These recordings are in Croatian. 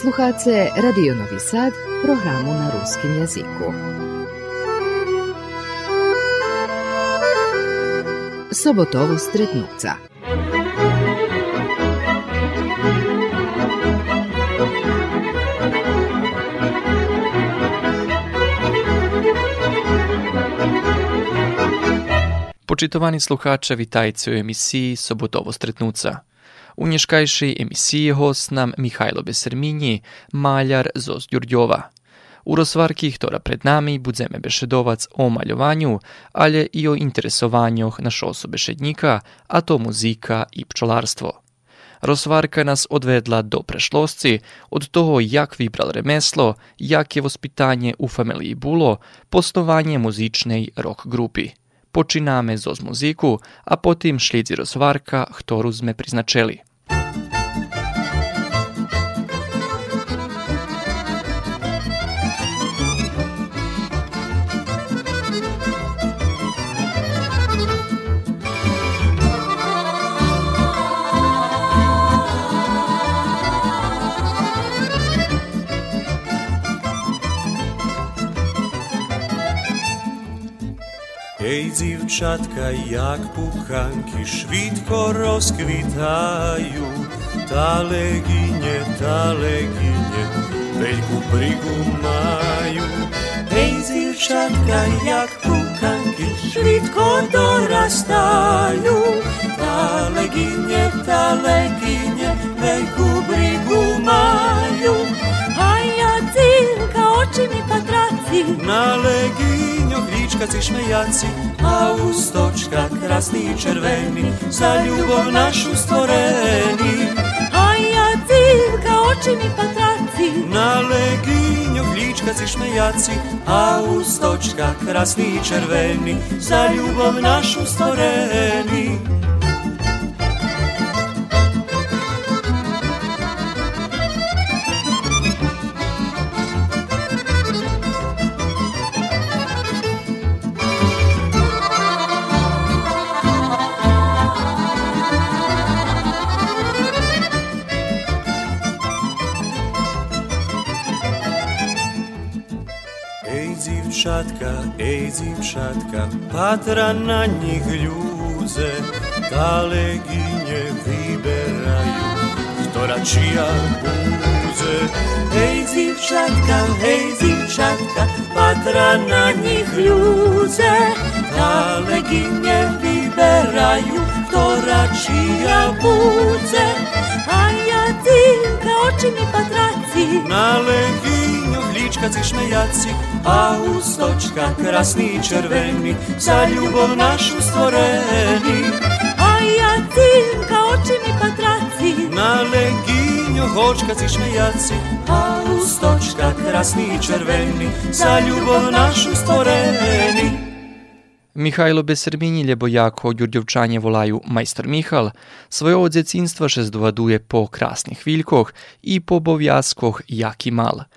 Slušate Radio Novi Sad, programu na ruskim jeziku. Sobotovo stretnuca. Počitovani sluhače, vitajcie u emisiji Sobotovo stretnuca. Emisiji host nam Mihajlo Beserminji, maljar Zos Đurđova. U rozvarki, ktorá pred nami, budzeme bešedovac o maľovanju, ale i o interesovanjoh naš osobe šednika, a to muzika i pčolarstvo. Rozvarka nas odvedla do prešlosci, od toho jak vybral remeslo, jak je vospitanje u familiji Bulo, postovanje muzičnej rock grupi. Počiname zoz muziku, a potim šlidzi rozvarka, ktorú. Ej dziewczatka, jak puchanki szwidko rozkwitają. Taleginie, taleginie, belku prigumają. Ej dziewczatka, jak puchanki szwidko do leginjo gličkaci šmejaci, a u stočka krasni i červeni, za ljubav našu stvoreni. A ja cilka oči mi patraci Na leginjo gličkaci šmejaci, a u stočka krasni i červeni, za ljubav našu stvoreni. Ejzim šatka, patra na njih ljuze, taleginje vyberaju, ktorá čia buze. Ejzim šatka, ejzim šatka, patra na njih ljuze, taleginje vyberaju, ktorá čija buze. A ja ti, oči mi patraci, na pičkaci šmejaci, a uz točka krasni i červeni, za ljubav našu stvoreni. A ja tim kao oči mi patraci, na leginju hočkaci šmejaci, a uz točka krasni i červeni, za ljubav našu stvoreni. Mihajlo Besrbinji ljebo jako Đurđevčanje volaju majstor Mihal, svoje od dzecinstva še zdovaduje po krasnih viljkoh i po bovjaskoh jaki mal –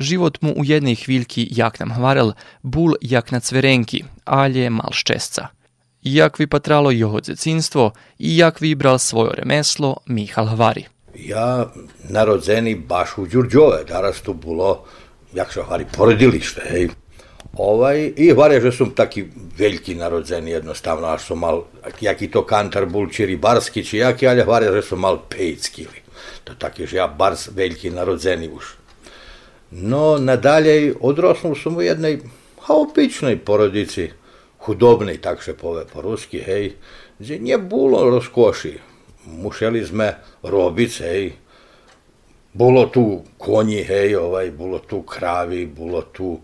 Život mu u jednej chvíľky, jak nam hvarel, bul jak na cverenki, ale mal šťastca. Jak vypatralo jeho dzecinstvo i jak vybral svoje remeslo Michal Hvari. Ja narodzeni baš u Đurđove, danas tu bilo, jak se hvari, porodilište, hej. Ovaj, I hvari, že sam taki veljki narodzeni jednostavno, až som mal, jaki to kantar bul, či ribarski, či jaki, ali hvari, že sam mal pejcki. To taki, že ja bars veljki narodzeni už. No, nadalje, odrasnul sam u jednej, ha, običnoj porodici, hudobnej, tak se pove po ruski, hej, gdje nije bilo rozkoši. Mušeli sme robic, hej, bilo tu konji, hej, ovaj, bilo tu kravi, bilo tu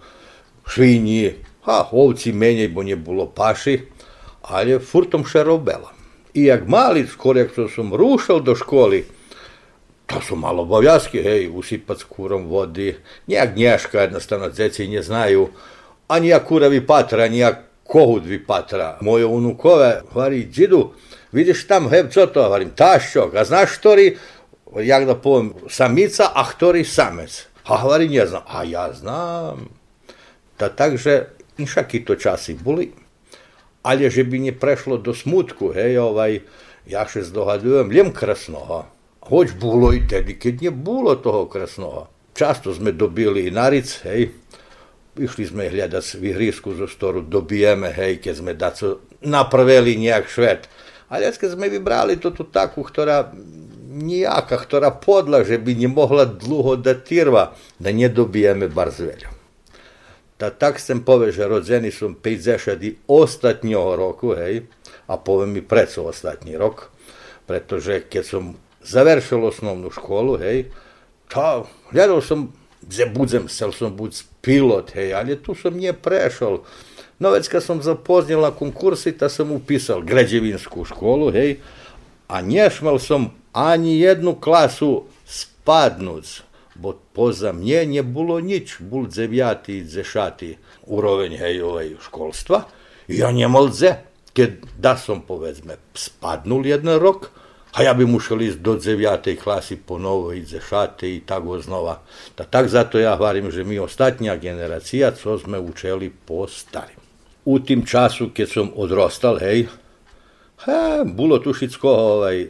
švinji, ha, ovci menjej, bo nje bilo paši, ali furtom še robela. I jak mali, skoro jak sam rušal do školi, to su malo obavljazki, hej, usipat s kurom vodi, nijak gnješka, jednostavno, djeci nje znaju, a nijak kuravi patra, nijak kohudvi patra. Moje unukove, hvari, džidu, vidiš tam, hej, co to, hvarim, tašćok, a znaš štori, jak da povem, samica, a htori samec. A hvari, nje znam, a ja znam. Ta takže, inšaki to časi boli, ali že by nie prešlo do smutku, hej, ovaj, ja še zdohadujem, ljem krasno, ha. Hoć було i tedi, keď nie було toho krasnoga. Často sme dobili i naric, hej, išli sme hľadať v ihrisku zo storu, dobijeme, hej, keď sme daco napravili nejak švet. Ale keď sme vybrali to tu takú, ktorá nijaka, ktorá podla, že by не могла dlho datirva, da nie dobijeme bar zvelju. Та так сем пове, že rodzeni som 50 ostatnього року, hej, a poviem mi preco ostatní rok, pretože keď som završil osnovnu školu, hej, ta, gledao sam, gdje budem, chcel som buď pilot, hej, ali tu som nije prešao. No već kad sam zapoznal na konkursi, ta sam upisal građevinsku školu, hej, a nješmal sam ani jednu klasu spadnuc, bo poza mnje bilo nič, bol dzevjati i dzešati hej, ovaj, školstva, ja njemal dze, keď da som povedzme spadnul jeden rok, a ja bi musel ísť do dzevjatej klasy po novo i dzešate i tako znova. Da tak zato ja hvarim, že mi ostatnja generacija, co sme učeli po starim. U tim času, keď som odrostal, hej, he, bilo tušicko, ovaj,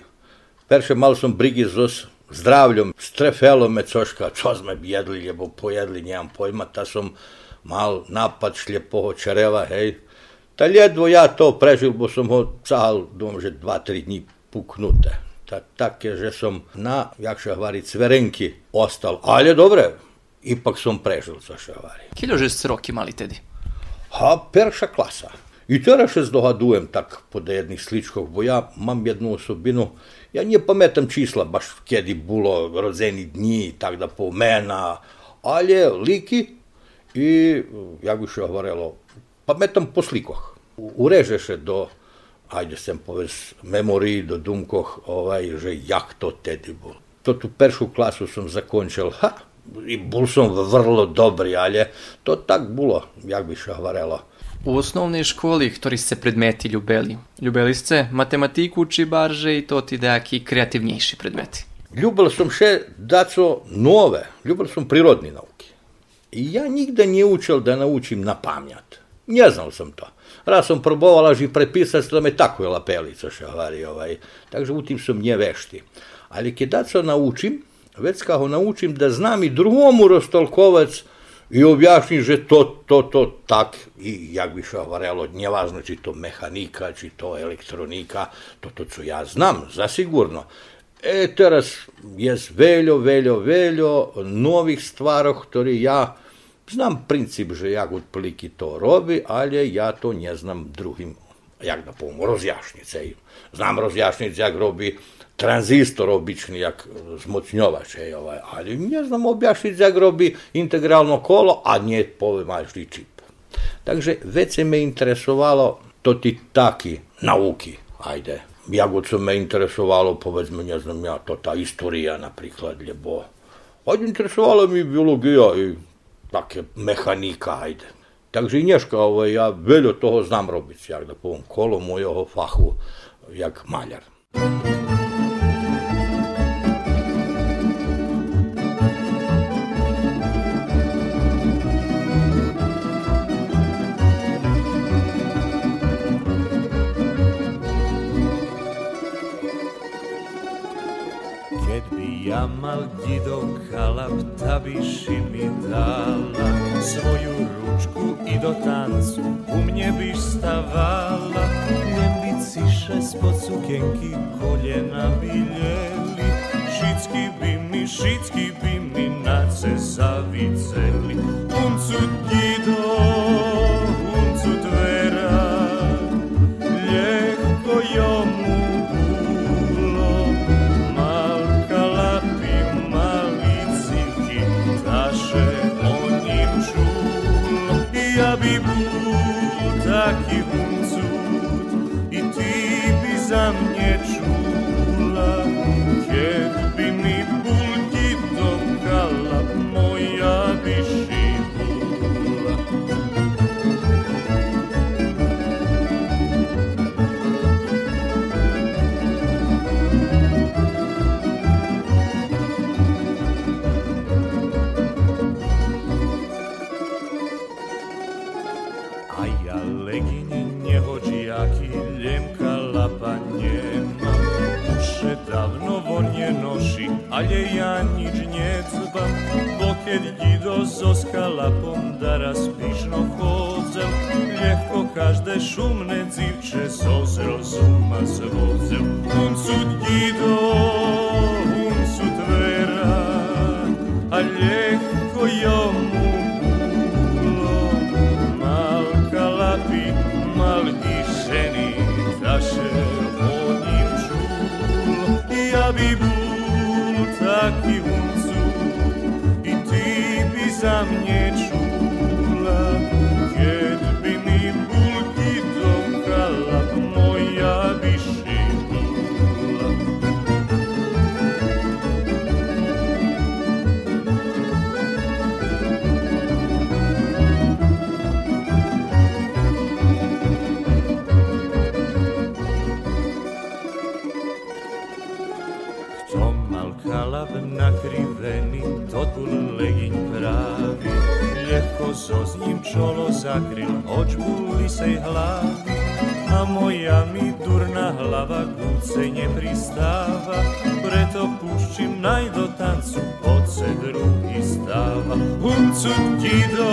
perše mal som brigi zos zdravljom, strefelo me coška, čo sme jedli, lebo pojedli, nemam pojma, ta som mal napad šljepoho čereva, hej. Ta ljedvo ja to prežil, bo som ho cahal, dom, že dva, tri dní puknute. Ta, takie, że są na, jak się mówi, cwerenki ostal. Ale dobre, ipak sam prežil, co się mówi. Kilo że roki mali tedy? Ha, pierwsza klasa. I teraz się zdogadujem tak po jednych sličkach, bo ja mam jedną osobinu, ja nie pamiętam čísla, baš kiedy było rodzeni dni, tak da pomena, ale liki i, jak by się mówiło, pamiętam po slikach. Ureże się do ajde sem povez memoriji do dumkoh, ovaj, že jak to tedy bol. To tu peršu klasu som zakončil, ha, i bol som vrlo dobrý, ale to tak bilo, jak bi še hovorilo. U osnovnej školi, ktorí ste predmeti ljubeli? Ljubeli ste matematiku či barže i to ti daki kreativnejši predmeti? Ljubil som še daco nove, ljubil som prirodni nauki. I ja nigde nie učil da naučim na pamjat. Nie znal sam to. Raz som probovala že prepisati, to me tako je lapelica še hovari, ovaj. takže u tim sam nje vešti. Ali kad daco naučim, već kao naučim da znam i drugomu rostolkovac i objašnjim, že to, to, to tak, i jak bi še hovorilo, njevažno či to mehanika, či to elektronika, to to co ja znam, zasigurno. E, teraz je veljo, veljo, veljo novih stvarov, ktorih ja Znam princip, že jak otprilike to robi, ali ja to ne znam drugim, jak da povem, rozjašnjice. Znam rozjašnjice, jak robi tranzistor obični, jak zmocnjovač, je, ovaj, ali ne znam objašnjice, jak robi integralno kolo, a nje povem, ali čip. Takže već se me interesovalo to ti taki nauki, ajde. Jak se me interesovalo, povedzme, ne znam ja, to ta istorija, napriklad, ljebo. Ajde, interesovala mi biologija i mechanika, ajde. Takže dneška ovaj, ja veľa toho znam robiť, jak da poviem, kolo mojho fachu, jak maľar. Mal didov kalap, da biši mi dala. Svoju ručku i do tancu u mnje biš stavala. Lemliciše spod sukenki koljena bi ljeli Šicki bi mi, šicki bi mi na se zaviceli Uncu dido, dalje ja nič necbam, bo keď ido zo skalapom da raspišno chodzem, ljehko každe šumne nakriveni, totul leginj pravi, Ljehko so s njim čolo zakril, očbu lisej hlavi, a moja mi durna hlava kucej ne pristava, preto puščim naj do tancu, od se drugi stava. Uncut gido,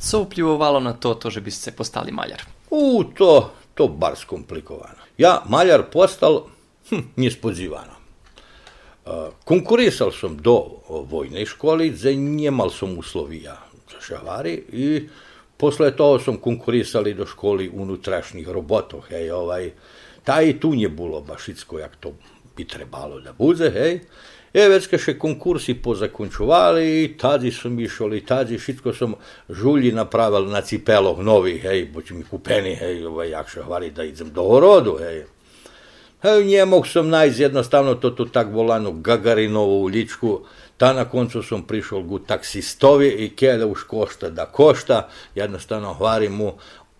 Co vplivovalo na to, to, že bi ste postali maljar? U, to, to bar skomplikovano. Ja, maljar postal hm, nispodzivano. Uh, konkurisal sam do vojne školi, za njemal sam uslovija za šavari i posle toho sam konkurisali do školi unutrašnjih robotov, hej, ovaj, ta i tu nje bilo bašicko, jak to bi trebalo da bude, hej. E, već kad še konkursi pozakončuvali, tadi sam išao i tadi šitko sam žulji napravil na cipelov novi, hej, bo će mi kupeni, hej, ovaj, jak še hvari da idem do orodu, hej. Hej, nie mógł sam najść jednostavno to tu tak volano Gagarinovu uličku, ta na koncu sam prišao gu taksistovi i kjede už košta da košta, jednostavno hvari mu,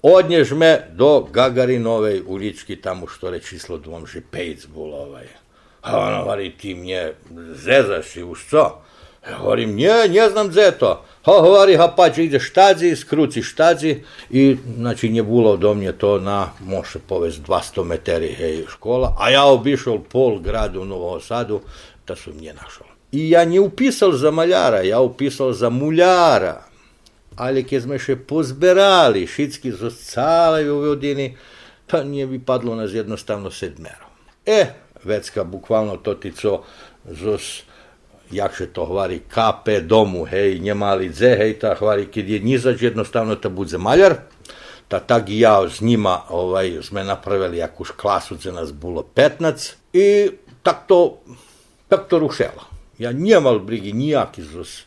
odnjež me do Gagarinove ulički, tamo što re číslo dvom že pejc bol ovaj. A ono hvari, ti mnje zezaš i už co? Ja govorim, nje, ne znam gdje to. Ha, govori, ha pa ide štadzi, skruci štadzi i, znači, nje bilo do mnje to na, može povest 200 meteri, hej, škola, a ja obišao pol grada u Novom Sadu, da su mnje našao. I ja nje upisal za maljara, ja upisal za muljara, ali keď sme še pozberali šitski zo cale Vojvodini, pa nije bi padlo nas jednostavno sedmero. E, vecka, bukvalno to ti co zos jakše to hvari KP domu, hej, njemali dze, hej, ta hvari, kad je njizač jednostavno ta budze maljar, ta tak i ja s njima ovaj, sme napravili jakuš klasu, gdje nas bilo 15 i tak to, tak to rušelo. Ja njemal brigi nijaki z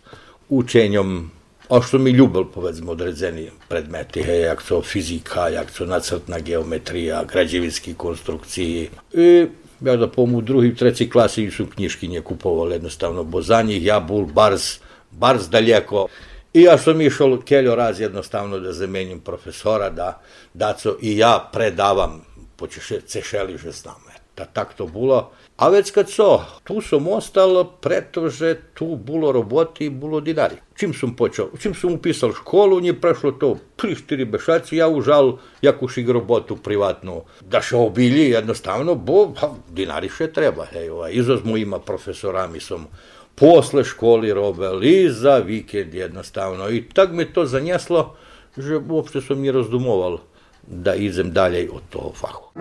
učenjom, a što mi ljubel, povedzmo, odredzeni predmeti, hej, jak co fizika, jak co nacrtna geometrija, građevinski konstrukciji. I ja da pomu drugi, treći klasi su knjiški nje kupovali jednostavno, bo za njih ja bul barz, barz daljeko. I ja sam išao keljo raz jednostavno da zamenim profesora, da daco i ja predavam po Cešeli že znam. Ta tak to bilo. A već kad so, tu sam ostal, pretože tu bilo roboti, bilo dinari. Čim sam počeo, čim sam upisal školu, nje prešlo to pri štiri bešaci, ja užal jakuš ig robotu privatnu, da še obilji jednostavno, bo pa, dinari še treba. Hej, ovaj, izozmo ima profesorami sam posle školi robel i za vikend jednostavno. I tak me to zanjeslo, že uopšte sam ni razdumoval da idem dalje od toho fahu.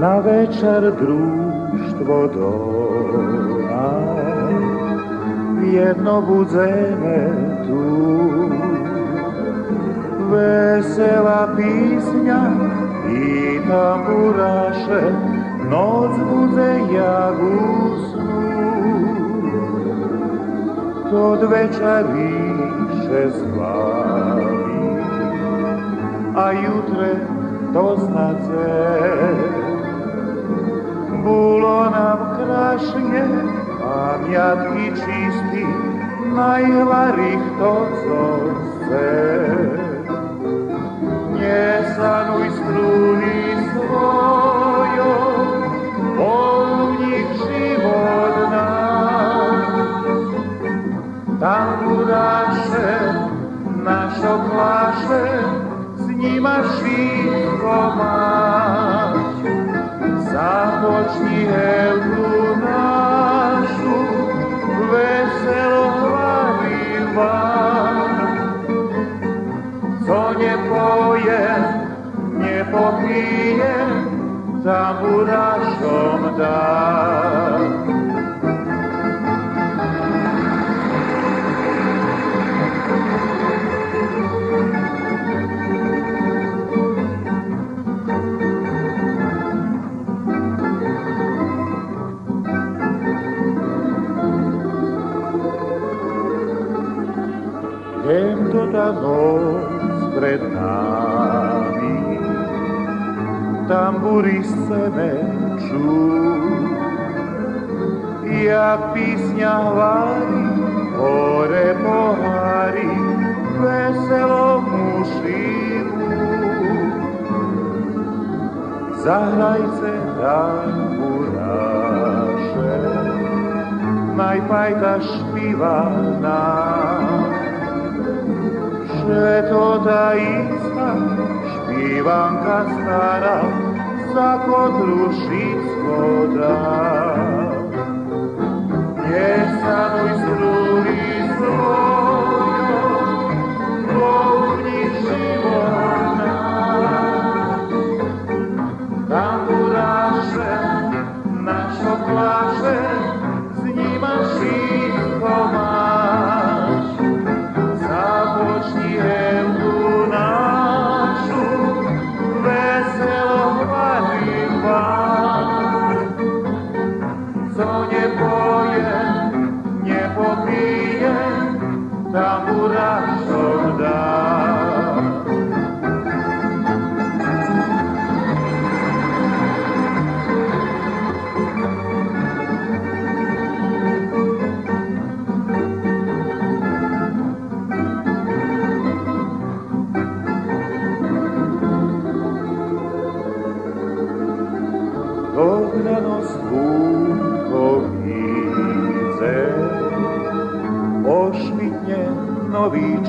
Na večer društvo doma Jedno budzeme tu. Vesela pisnja i tamburaše noc bude jak usnu, to od večeriše slavi, a jutre doznace. Bolo nám krásne, pamiatky čistý, najhlarých to zose. Nesanuj struny svojo, bol v nich život nám. Tam udáše, našo pláše, s nima všetko mám záchodní helu našu, veselo hlavy vám. Co nepoje, nepopije, za burašom dáš. Da. Vem toda noc pred nami, tamburi se meču, jak písňa hvári, hore pohári, veselo mušimu. Zahrajce tamburaše, najpajta špiva. Že to ta ista špivanka stara za kotrušicko da. Nie sanuj struny svojo,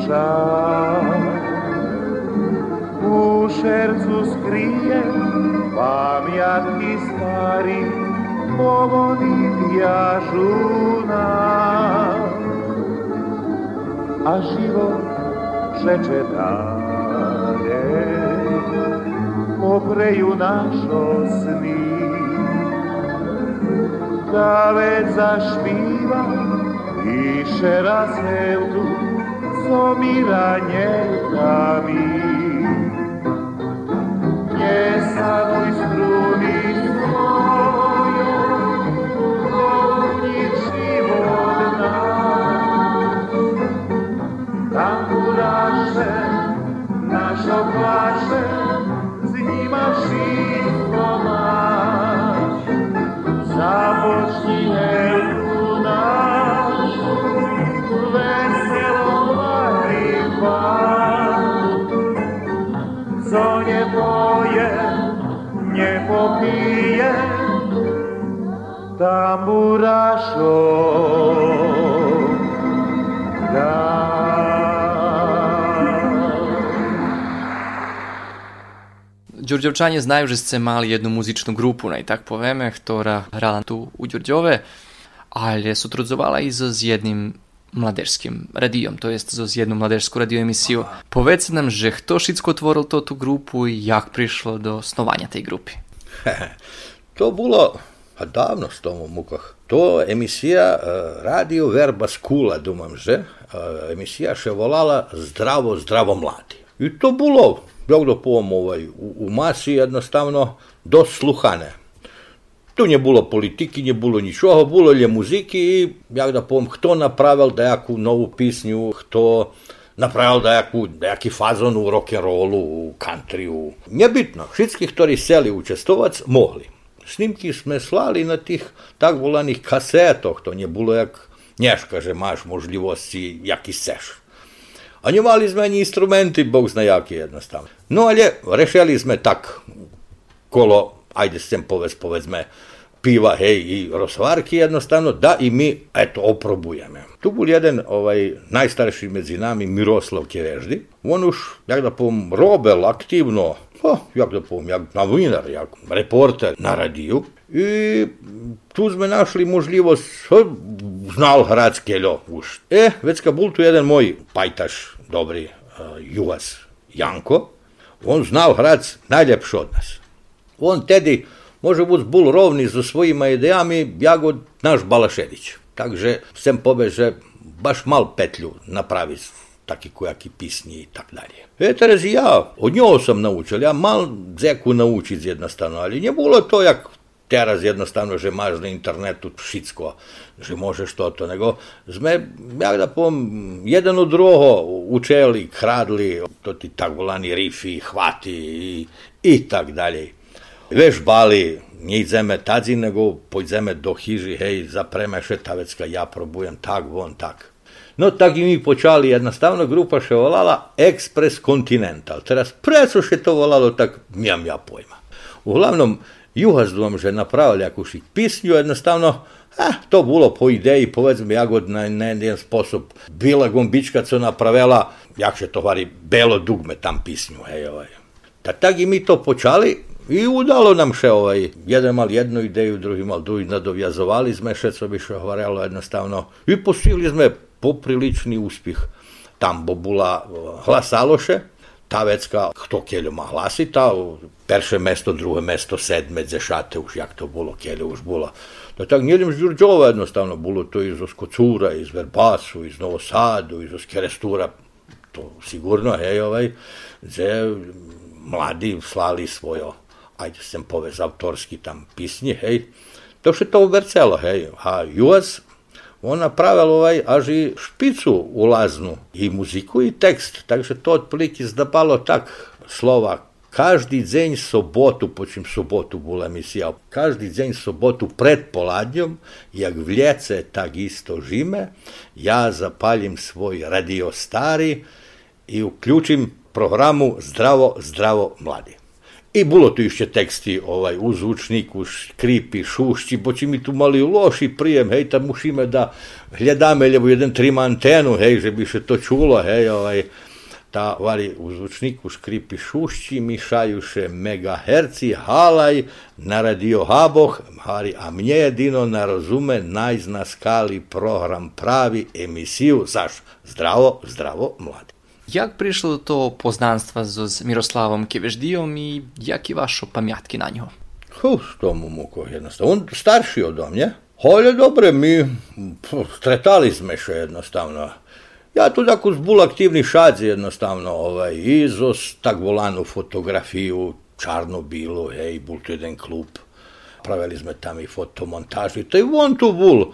čas. U šercu skrije pamjatki stari, pogoni vjažu nas. A život šeće dalje, popreju našo sni. Već zašpiva i razhevdu zomiranje kami. Nie tamburašom da. Đurđevčanie znaju, že ste mali jednu muzičnu grupu, naj tak povieme, ktorá hrala tu u Đurđove, ale sutrudzowała i z jednym mladežskim radijom, to jest z jednu mladežsku radio emisiju. Povedzte nam, že kto šitsko otvoril to tu grupu i jak prišlo do snovanja tej grupy. To bilo a davno s tomu v mukah. To emisija eh, Radio Verba Skula, думам že, eh, emisija še volala Zdravo, zdravo mladi. I to bilo, jak da povom ovaj, u, u masi jednostavno dost sluhane. tu nie було політики, не було нічого, було лє музики, і як да повім, хто направив деяку нову пісню, хто направив деяку, деякий фазон у рок-н-ролу, у кантрiju. Nebitno, všetci, ktorí chceli učestovať, mohli. snimki sme slali na tih tak volanih kasetoh, to nie było jak Nieszka, że masz możliwości jaki chcesz. A nie maliśmy ani instrumenty, Bóg zna jakie jednostavno. No ale rešiliśmy tak kolo, ajde s tem povez, povedzme, piva, hej, i rosvarki jednostavno, da i mi, eto, oprobujeme. Tu bol jeden ovaj, najstarší medzi nami, Miroslav Keveždi. On už, jak da poviem, robel aktivno oh, jak da poviem, jak novinar, jak reporter na radiju. I tu sme našli možljivost, znal hrad skeljo už. E, već kad bol tu jedan moj pajtaš, dobri, uh, juhas Janko, on znal hrad najljepše od nas. On tedi, može biti bul rovni za svojima idejami, jako naš Balašević. Takže sem pobeže baš mal petlju napravi taki kojaki pisnji i tak dalje. E, teraz ja, od njo sam naučil, ja mal zeku naučiti jednostavno, ali nie bilo to jak teraz jednostavno, že máš na internetu všetko, že môžeš toto, nego sme, jak da poviem, jeden od druhého učeli, kradli, to ti tak volani rifi, hvati i, i tak dalje. Veš bali, nejdeme tadzi, nego pojdeme do hiži, hej, zapreme šetavecka, ja probujem tak, von, tak. No tak i mi počali, jednostavno grupa še volala Express Continental. Teraz preco še to volalo, tak nemam ja pojma. Uglavnom, juhazdom, že napravili jakúsi písňu, jednostavno, a to bolo po ideji, povedzme, jak na, jeden spôsob. Bila gombička, co napravila, jakže to vari, belo dugme tam písňu, hej, ovaj. Ta, tak i mi to počali i udalo nam še ovaj, jeden mal jednu ideju, drugi mal drugi, nadovjazovali sme še, co bi še hovorilo jednostavno, i postigli sme poprilični uspjeh. Tam bo bula hlasaloše, ta vecka, kto hlasiť, tá perše mesto, druhé mesto, sedme, zešate, už jak to bolo, keľo už bolo. No tak nijedem z Đurđova jednostavno, bolo to iz Oskocura, iz Verbasu, iz Novosadu, iz Oskerestura, to sigurno, hej, ovaj, gdje mladi slali svojo, ajde sem povez, autorski tam pisnje, hej, to še to uvercelo, hej, a US on napravil ovaj až i špicu ulaznu, i muziku i tekst, takže to otprilike zdapalo tak slova Každý deň sobotu, počím sobotu bola emisija, každý deň sobotu pred poladnjom, jak v ljece, tak isto žime, ja zapalim svoj radio stari i uključim programu Zdravo, zdravo, mladi. I bilo tu išće teksti ovaj, u zvučniku, škripi, šušći, boći mi tu mali loši prijem, hej, tam mušime da gledame ljevo jedan trima antenu, hej, že bi se to čulo, hej, ovaj, ta vari u zvučniku škripi šušći, mišajuše megaherci, halaj, naradio haboh, mari a mnje jedino narozume najznaskali program pravi emisiju, zaš, zdravo, zdravo, mladi. Jak prišlo do to poznanstva z Miroslavom Keveždijom i jak je vašo pamjatki na njo? Huh, to mu muko jednostavno. On starši od mnje. Holje dobre, mi stretali smo še jednostavno. Ja tu tako zbul aktivni šadzi jednostavno, ovaj, izos, tak volanu fotografiju, čarno bilo, ej, bul tu jedan klub. Pravili smo tam i fotomontaži, to je von tu bul,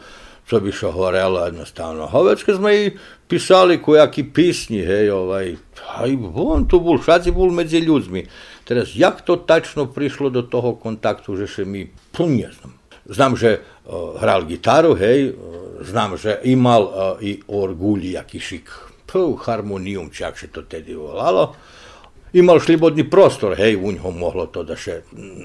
co bi še horelo jednostavno. Ovečke smo i pisali kojaki pisnji, hej, ovaj, a i on tu bol, šaci bol medzi ľuďmi. Teraz, jak to tačno prišlo do toho kontaktu, že še mi, to nie znam. Znam, že uh, hral gitaru, hej, uh, znam, že imal uh, i orgulj, jaký šik, Puh, harmonijum, čak še to tedy volalo. imaš slobodni prostor, hej, u njom moglo to da se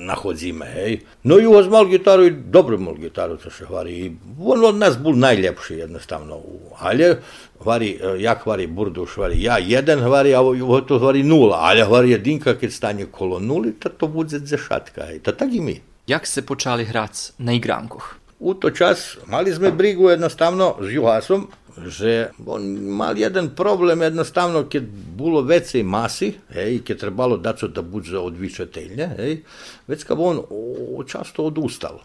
nahodzime, hej. No i uzmal gitaru i dobro imao gitaru, to se hvari. I on od nas bol najljepši jednostavno. Alje, hvari, eh, ja hvari burduš, hvari, ja jedan hvari, a ovo to hvari nula. Alja hvari jedinka, kad stanje kolo nuli, ta to bude zešatka, hej. Ta tak i mi. Jak se počali hrac na igrankoh? U to čas mali sme brigu jednostavno s Juhasom, že on mal jeden problem jednostavno, keď bolo vecej masy, hej, keď trebalo daco da bude odvičateljne, hej, već kad on o, často odustal.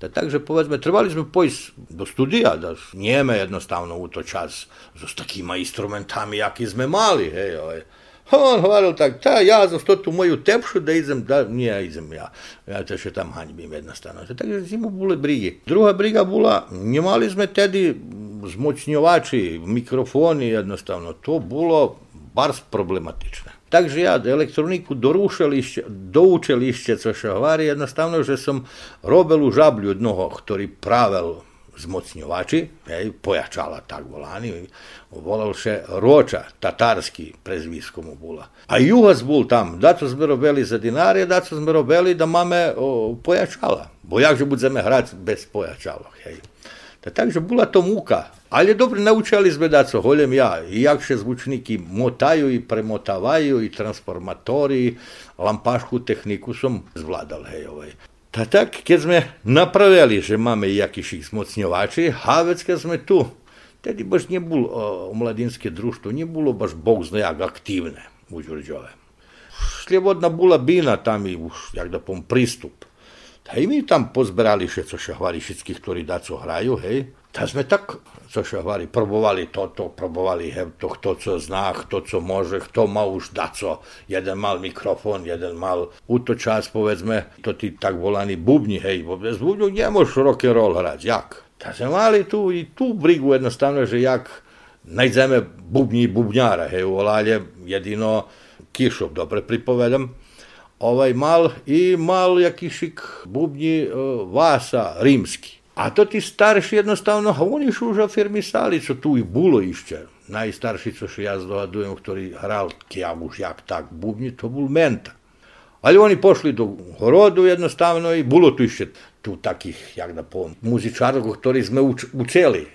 Da, takže povedzme, trebali sme pojsť do studija, da njeme jednostavno u to čas s takima instrumentami, jaki sme mali, hej, ovaj. On govoril tak, ta ja za tu moju tepšu da idem, da nije idem ja. Ja to še tam hanjbim jednostavno. Takže zimu bule brigi. Druga briga bula, njemali sme tedi zmoćnjovači, mikrofoni jednostavno. To bilo bar problematične. Takže ja elektroniku do rušelišća, do učelišća, co še hovari, jednostavno, že som robil u žablju jednoho, ktorý pravel zmocnjovači, hej, pojačala tak volani, volal še roča, tatarski prezvisko mu bula. A juhas bul tam, da co sme robili za dinarje, da co sme robili da mame o, pojačala. Bo jak že budeme hrati bez pojačala, hej. Da takže bula to muka, ali dobro naučili sme da co holjem ja, i jak še zvučniki motaju i premotavaju i transformatori, lampašku tehniku som zvladal, hej, ovaj. Ta tak, keď sme napravili, že máme jakiších zmocňovači, havec, keď sme tu, tedy baš nie bol o, mladinské društvo, nie bolo baš bog zna jak aktívne u Đurđove. Sljevodna bula bina tam i jak da pom, pristup. Ta i mi tam pozberali še co šahvari všetkých, ktorí daco hraju, hej. Ta sme tak, co šahvari, probovali toto, probovali hej, to, kto co zná, kto co može, kto má už daco. Jeden mal mikrofon, jeden mal u to čas, povedzme, to ti tak volani bubni, hej, bo bez bubnju nie možeš rock and roll hrať, jak? Ta sme mali tu i tu brigu jednostavno, že jak najdeme bubnji i hej, u jedino Kišov, dobre pripovedam, ovaj mal i mal jakišik bubnji uh, Vasa rimski. A to ti starši jednostavno, a oni su už afirmisali, co tu i bulo išće. Najstarši, co što ja zdovadujem, ktorý hral kjavuš jak tak bubnji, to bul menta. Ali oni pošli do horodu jednostavno i bulo tu išće tu takih, jak da povem, muzičarov, ktorí sme uč, učeli.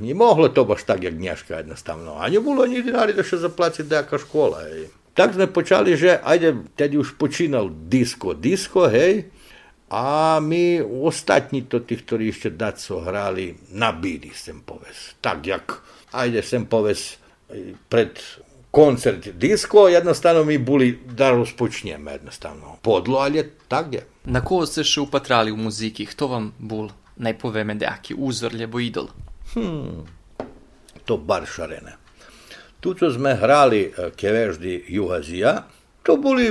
Nije moglo to baš tak, jak gnjaška jednostavno. A nje bulo ni dinari da še zaplaci dejaka škola. Ej. Tak sme počali, že ajde, tedy už počínal disko, disko, hej, a mi ostatní to tí, ktorí ešte daco hrali, nabíli sem poves. Tak jak, ajde sem poves pred koncert disko, jednostavno mi boli da rozpočneme jednostavno. Podlo, ali je tak je. Na koho ste še upatrali v muziki? Kto vam bol najpoveme nejaký úzor, lebo idol? Hmm, to bar šarene. Tu, co sme hrali keveždi Juhazija, to boli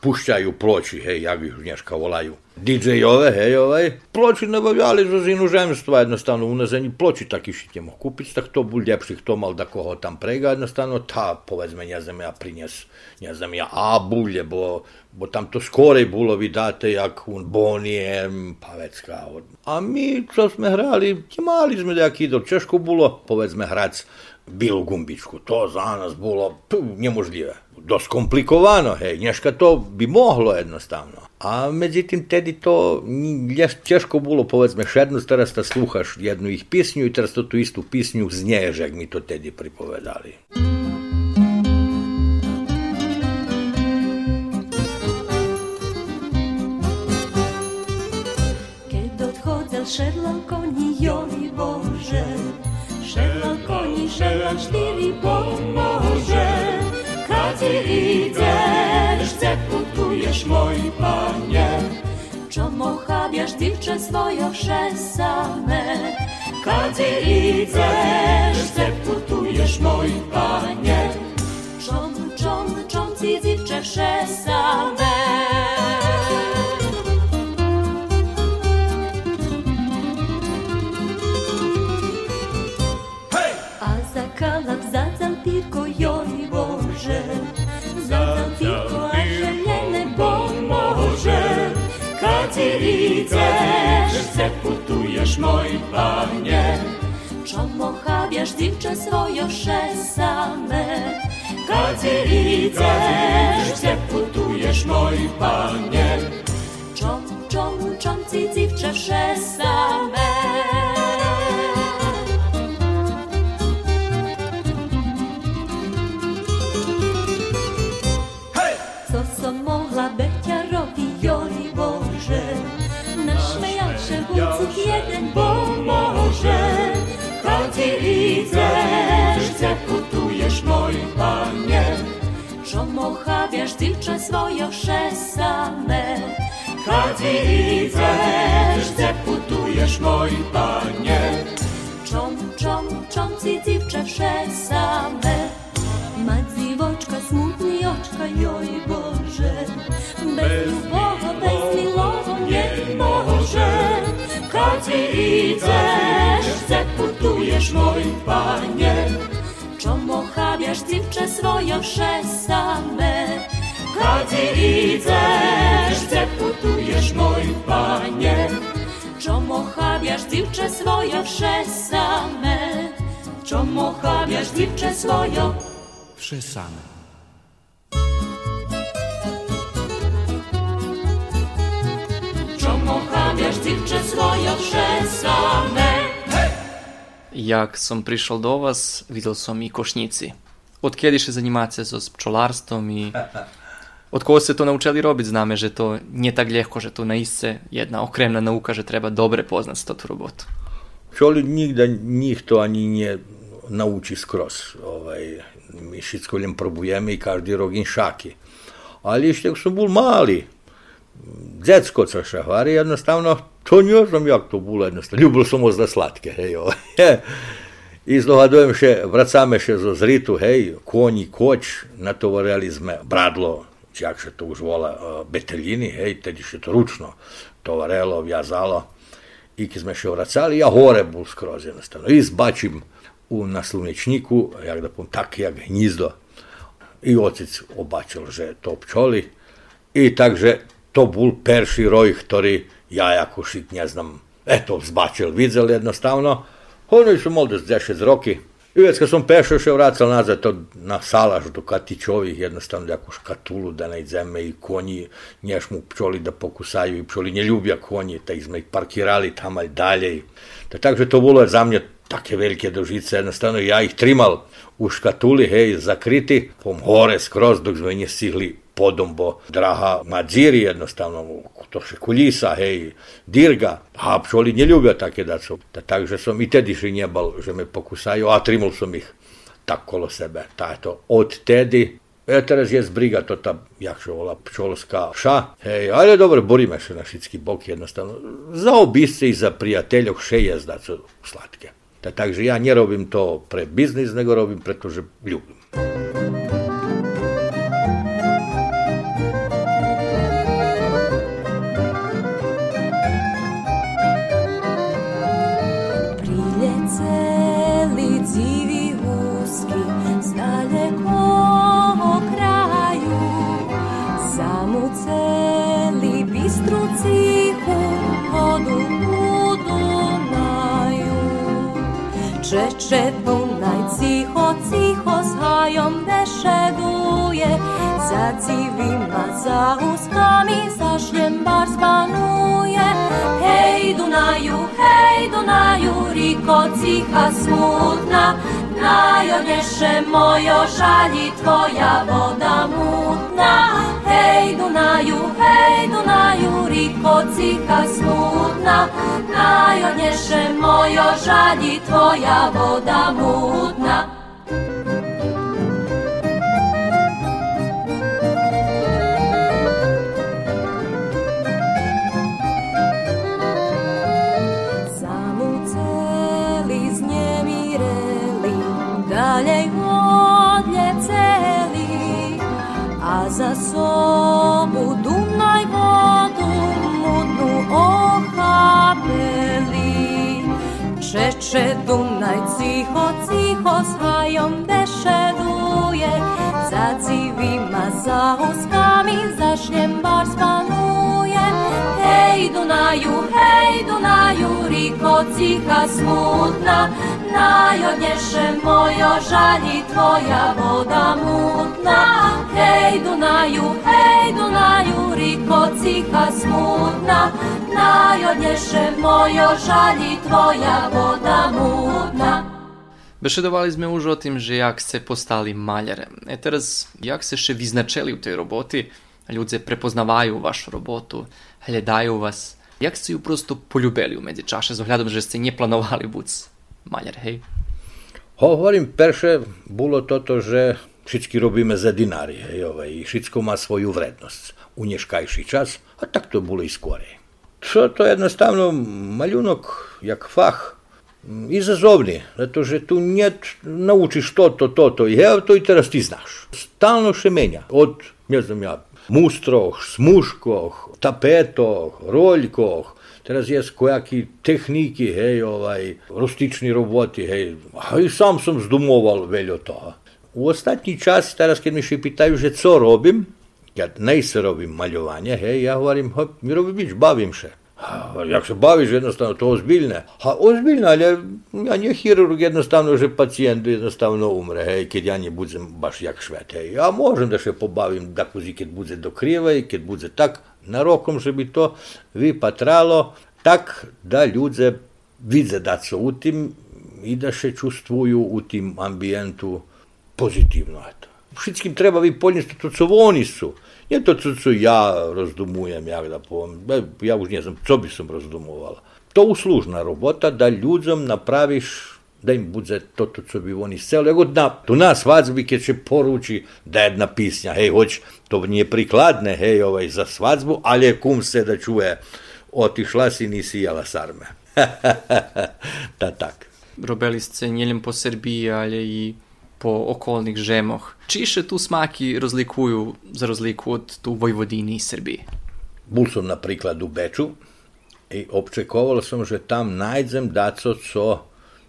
pušťajú ploči, hej, jak ich dneska volajú. DJ-ove, hej, ovaj, ploči nabavljali za inozemstva, jednostavno u ploči taki šit mogu kupiti, tak to bul ljepši, kto mal da koho tam prega, jednostavno ta, povedzme, ne ja prinjes, ne ja, a bulje, bo, bo tam to skorej bilo vidate, jak un bonije, pa. A mi, co sme hrali, mali sme jak idol, češko bilo, povedzme, hrac, Bilu Gumbičku, to za nas bilo pff. Dost komplikovano, hej, nješka to bi moglo jednostavno. A međutim, tedi to teško bilo, povedzme, šedno, teraz da sluhaš jednu ih pisnju i teraz to tu istu pisnju znjeješ, jak mi to tedi pripovedali. Keď odchodzał szedlał koni, joj Boże, szedlał koni, szedlał cztery pomoże. Kad idziesz, gdzie putujesz, mój panie, czemu chabiasz dziewczę swoją same? Kad idziesz, gdzie putujesz, mój panie, czom, czom, czom ci dziewczę same? widzę, że sepultujesz, mój panie. Czemu chabiasz dziewczę swoje szesame? Kadzice, że sepultujesz, mój panie. Czom, czom, czom, ci dziewczę szesame? Ochabiasz dziewczę swoją szesame. Kad idziesz, gdzie putujesz, mój panie? Czom, czom, czom ci dziewczę szesame. Ma dziwoczka smutny oczka, joj Boże. Bez ljubowa, bez milowo nie może. Kad idziesz, gdzie putujesz, mój panie? Swoją szesame. Kad idziesz, gdzie putujesz, mój panie? Czom ochabiasz dziewczę swoją szesame. Czom ochabiasz dziewczę swoją Wszysane. Czom ochabiasz dziewczę swoją szesame. Jak som prišao do vas, videl som i košnici. Od kjediše zanimace so s pčolarstvom i od kogo ste to naučili robiti, zname, že to nije tak ljehko, že to naisce jedna okremna nauka, že treba dobre poznat tu robotu. Pčoli nigda njih to ani nie nauči skroz. Ovaj, mi šitsko probujeme i každi rok in šaki. Ali ще su bol mali, Dzecko co šahvari, jednostavno, to nie znam jak to bilo jednostavno. Ljubil som za slatke, hej, ovaj. I zdogadujem še, vracame še zo zritu, hej, konji, koč, natovarjali sme bradlo, jak še to už vola, eh, beteljini, hej, tedy še to ručno tovarelo, vjazalo. I ki sme še vracali, ja hore bol skroz jednostavno. I zbačim u naslovničniku, jak da pom, tak jak gnizdo. I ocic obačil, že to pčoli. I takže to bol perši roj, ktorý ja ako šit ne znam, eto, zbačil, vidzel jednostavno. Ono su molde s 10 roki. I već kad sam pešao še vracal nazad to na salaž do katićovih, jednostavno jako škatulu da ne idzeme i konji nješ mu pčoli da pokusaju i pčoli nje ljubja konji, ta izme ih parkirali tamo dalje. I, da takže to bilo za mnje take velike dožice, jednostavno ja ih trimal u škatuli, hej, zakriti, pom skroz dok sme nje stigli podombo draha madziri jednostavno, to še kuljisa, hej, dirga, a pčoli nje ljubja take da su. Da takže som i tedi še njebal, že me pokusaju, a trimul som ih tak kolo sebe. Ta je to od tedi E, teraz jest briga to ta, jak się wola, pčolska ša. Hej, ale dobro, boríme se na šitski bok jednostavno. Za obisce i za prijateljov še je da su slatke. Da, takže ja ne robim to pre biznis, nego robim preto, že ljubim. Szedł naj cicho, cicho z hajom deszeduje Za civima, za łuskami, za szlembar spanuje, Hej Dunaju, hej Dunaju, riko cicha smutna Najoniesze mojo żali twoja woda mutna Hej Dunaju, hej Dunaju, riko cicha smutna Najodnješe mojo žalji tvoja voda mutna Rzecze Dunaj cicho, cicho swoją deszeduje Za dziwima, za łuskami, za śniembar spanuje Hej Dunaju, hej Dunaju, riko cicha smutna Najodniesze mojo żali twoja woda mutna Hej Dunaju, hej Dunaju, riko cicha smutna najodnejšie mojo žali tvoja voda múdna. Беседували сме уже о тим, же як се постали малярем. Е тераз, як се ще визначели у тій роботі, Люди препознавaju вашу роботу, глядаю вас. Як ste ju prosto poljubeli u medzi čaše, z ohľadom, že ste neplánovali buď maľar, hej? Hovorím, perše bolo toto, že všetky robíme za dinári, hej, i všetko má svoju vrednosť. U dneškajší čas, a tak to bolo i skorej. To, to jednostavno maljunok, jak fah, izazovni, zato že tu njet naučiš to, to, to, to, evo to i teraz ti znaš. Stalno še menja, od, ne znam ja, mustroh, smuškoh, tapetoh, roljkoh, teraz je kojaki tehniki, hej, ovaj, rustični roboti, hej, a i sam sam zdumoval veljo to. U ostatnji čas, teraz kad mi še pitaju, že co robim, kad ne se robim maljovanje, hej, ja govorim, hop, mi robim bavim se. Jak se baviš, jednostavno to ozbiljne. A ozbiljno, ali ja nije hirurg, jednostavno, že pacijent jednostavno umre, hej, kad ja ne budem baš jak švet, hej. Ja možem da se pobavim, da kuzi, kad bude do i kad bude tak, na že bi to vi patralo, tak da ljudze vidze da su u tim i da se čustvuju u tim ambijentu pozitivno. Všetkým treba vi podniesť to, co oni sú. Nie to, co, co ja rozdumujem, jak da poviem. Ja už ne znam, co by som rozdumoval. To uslužna robota da ľuďom napraviš da im bude to, to co bi oni chceli. Ego na, tu na svadbi kad će poruči da jedna pisnja, hej, hoć, to nije prikladne, hej, ovaj, za svadbu, ali je kum se da čuje, otišla si, nisi jela sarme. da tak. Robili ste njeljem po Srbiji, ali i po okolnih žemoh. Či še tu smaki razlikuju za razliku od tu Vojvodini i Srbiji? Bul sam na priklad u Beču i občekoval sam, že tam najdem daco, co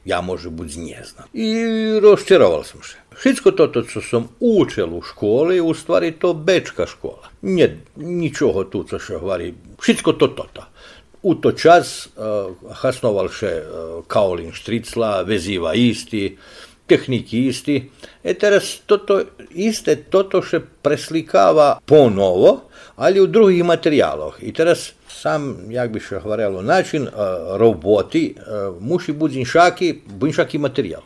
ja može budi nie znam. I rozčaroval sam se. Všetko toto, co som učil u školi, u stvari to bečka škola. Nije ničoho tu, co še hovari. Všetko to toto. U to čas uh, hasnoval še uh, Kaolin Štricla, veziva isti, isti. E teraz toto, iste toto še preslikava ponovo, ali u drugih materijaloh. I teraz sam, jak bi še hvarelo, način uh, roboti uh, muši biti inšaki, inšaki materijal.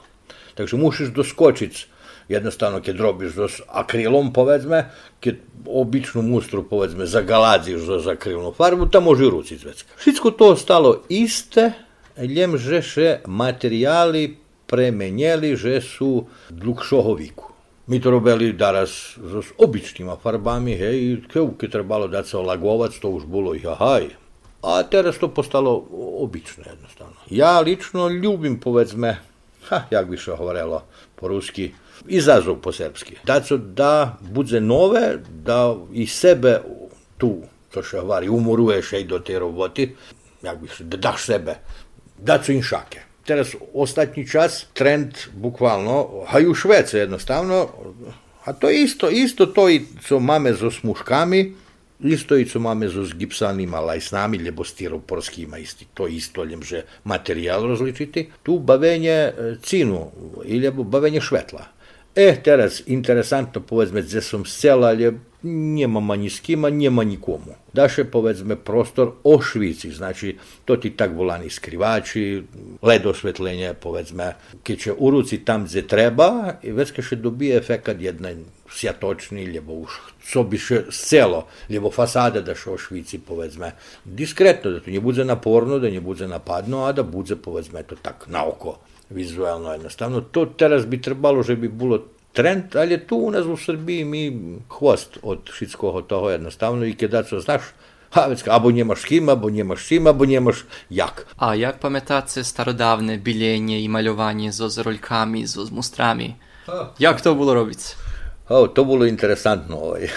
Takže mušiš doskočiť jednostavno keď robíš s akrilom, povedzme, keď običnú mustru, povedzme, zagaladziš za akrilnú farbu, tam može ruci zvecka. Všetko to ostalo iste, ljem že še materijali premenjeli, že su dlhšoho viku. Mi to robili daras s običnima farbami, hej, keď trebalo dať sa lagovac, to už bolo ich ahaj. A teraz to postalo obično jednostavno. Ja lično ljubim, povedzme, ha, jak bi se govorilo po ruski, izazov po srpski. Da co da bude nove, da i sebe tu, to še vari, umoruješ i do te roboti, jak bi se, da daš sebe, da co inšake. Teraz ostatni čas trend bukvalno, a i u Švece jednostavno, a to je isto, isto to i co mamy zo smuškami, isto i co mamy zo s gipsanima lajsnami, lebo stiroporskima isti, to isto ljem, že materijal rozličiti, tu bavenje cinu, ili bavenje švetla. E, teraz interesantno povedzme, gdje sam sela, ali njema ni s kima, njema nikomu. Daše povedzme prostor o švici, znači to ti tak volani skrivači, led osvetljenje, povedzme, keď će u ruci tam gdje treba i već še dobije efekat jedan sjatočni, ljebo už co bi še celo, ljebo fasada da še o švici, povedzme, diskretno, da to ne bude naporno, da ne bude napadno, a da bude, povedzme, to tak na oko vizualno jednostavno. To teraz bi trebalo, že bi bilo trend, ali je tu u nas u Srbiji mi hvost od všetkoho toho jednostavno i kada co znaš, a već abo njemaš kim, abo njemaš s kim, abo njemaš jak. A jak pamiętacie starodawne biljenje i maljowanie zo z roljkami, zo z mustrami? Jak to było robić? O, to bilo interesantno. Ovaj.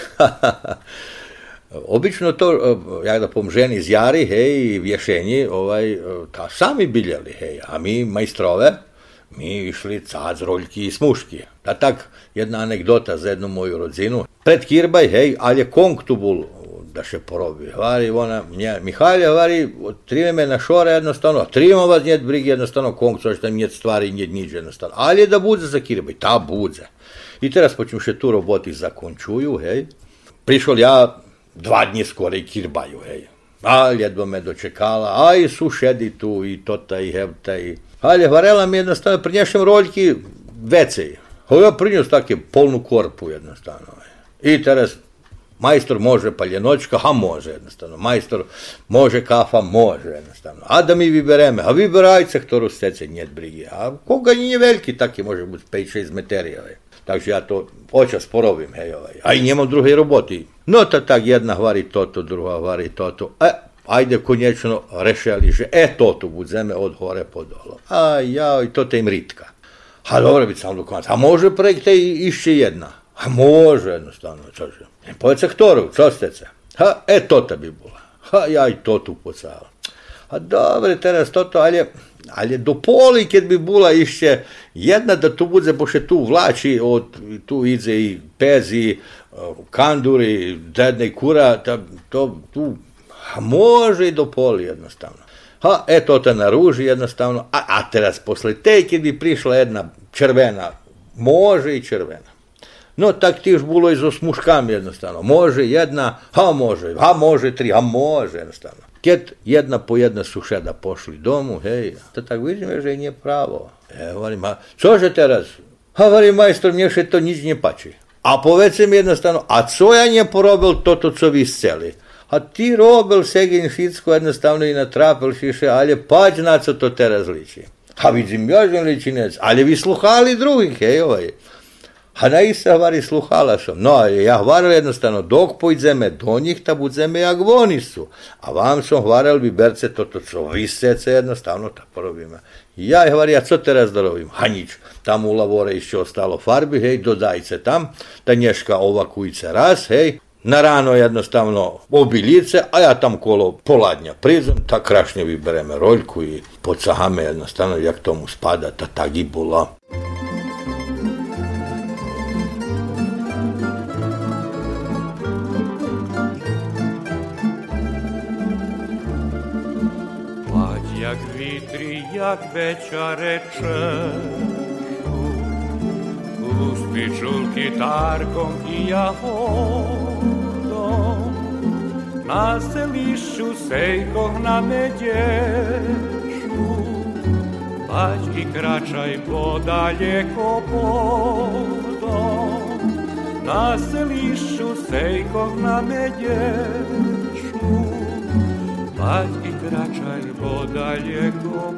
Obično to, jak da pom ženi zjari, hej, vješenji, ovaj, ta sami biljali, hej, a mi majstrove, mi išli cac, i smuški. A tak, jedna anegdota za jednu moju rodzinu. Pred kirbaj, hej, ali je kong tu bul da še porobi. Vari, ona, nje, Mihalja, vari, trime me na šore jednostavno, trima vas njet brigi jednostavno kong, což tam njet stvari njet niđe jednostavno. Ali je da bude za kirbaj, ta bude. I teraz počnem še tu roboti zakončuju, hej. Prišel ja dva dni skore kirbaju, hej. A jedva me dočekala, a i su šedi tu i tota i hevta i... Ali varela mi jednostavno prinješem roljki vecej. A ja prinjes take polnu korpu jednostavno. I teraz majstor može paljenočka, a može jednostavno. Majstor može kafa, može jednostavno. A da mi vybereme, a vyberajce, ktorú chcete, njet brigi. A koga nije veliki, taki može biti 5-6 materija. Takže ja to počas porovim, hej, ovaj. a i nemam druge roboty. No to tak jedna hvari toto, druga hvari toto. E, ajde konječno rešili, že e toto budzeme od hore po dolo. A ja, i to te im ritka. A dobro bi sam do konca. A može projekt i išće jedna. A može jednostavno, čože. Povedz ktoru, čo ste se? Ha, e toto bi bila. Ha, ja i to tu pocala. A dobro, teraz toto, ali ali do poli, kad bi bula išće jedna da bude, pošto tu vlači, od, tu ide i pezi, kanduri, dedne i kura, ta, to tu a može i do poli jednostavno. Ha, e to te naruži jednostavno, a, a teraz posle te, kad bi prišla jedna červena, može i červena. No, tak ti još bilo i s muškami jednostavno. Može jedna, ha može, ha može tri, ha može jednostavno. Kad jedna po jedna su šeda pošli domu, hej, to tak vidim, že nije pravo. E, varim, a cože teraz? Ha, varim, majstor, mně še to nič ne pači. A povedzem jednostavno, a co ja nje porobil toto, co vi sceli? A ti robil segin šitsko jednostavno i natrapil šiše, ali pač na co to teraz liči. A vidim, još ličinec, ali vi sluhali drugih, hej, ovaj. A na ista vari sluhala sam. No, ja hvaril jednostavno, dok pojdeme do njih, ta budzeme jak oni su. A vam sam hvaril bi berce toto, co vi sece jednostavno ta porobime. I ja je hvari, a co teraz da robim? Ha. Tam u lavore išće ostalo farbi, hej, dodajce tam, ta nješka ova kujice raz, hej, na rano jednostavno obiljice, a ja tam kolo poladnja prizem, tak krašnje vybereme roľku i podsahame jednostavno, jak tomu spada ta tagibula. Vitri, jak večareče, Pusti čulky tárkom i jahodom, na selišu sejkoh na medješu, Paď i kračaj podaleko podom, na selišu sejkoh na medješu, Ať i kračaj bo daleko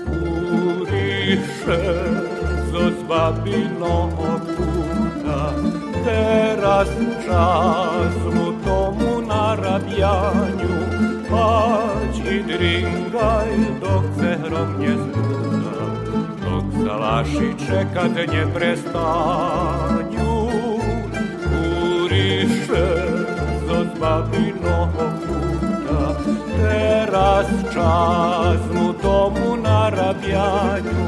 Kuriše zos babino oputa, teraz czas mu tomu narabianiu, Pać i dringaj, dok se hrom nie zbuda, dok zalaši čekat nie prestaniu zo zbabiloho puta. Teraz czas mu domu narabianiu,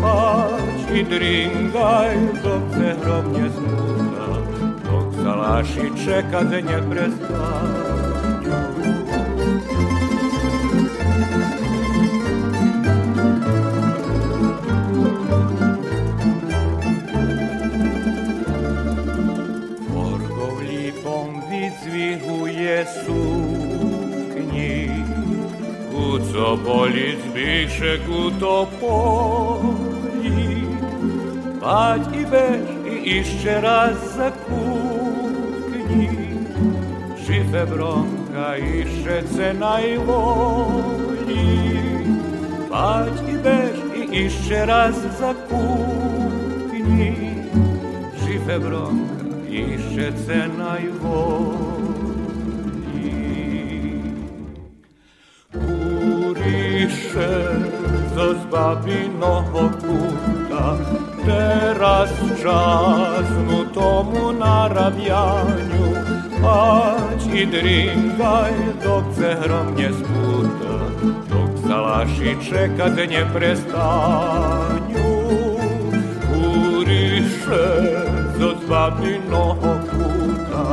patrz i dringaj do cehromnie smuta. Dok salaši čekat ne prestane, Kuco boli zbyšek u topoli, Paď i bež i ešte raz za kukni, Žive bronka iše se najvoli, Paď i bež i ešte raz za kukni, Žive bronka iše se zbabinog puta, teraz czas mu tomu narabianiu, ać i drinkaj, dok se hrom nie sputa, dok zalaši čekat nie prestanju. Uriše do zbabinog puta,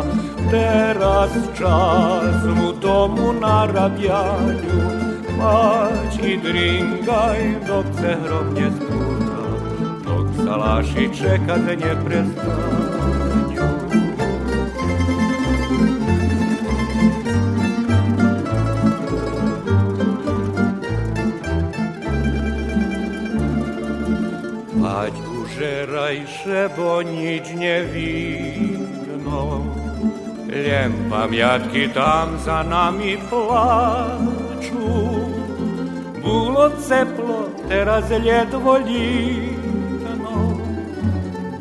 teraz czas mu tomu narabianiu, mać i dringaj, dok se hrobnie studa, dok salaši čeka te nje prestanju. Ać użerajše, bo nić nie widno, Ljem pamjatki tam za nami plaču Було цепло, терезлєдво літано,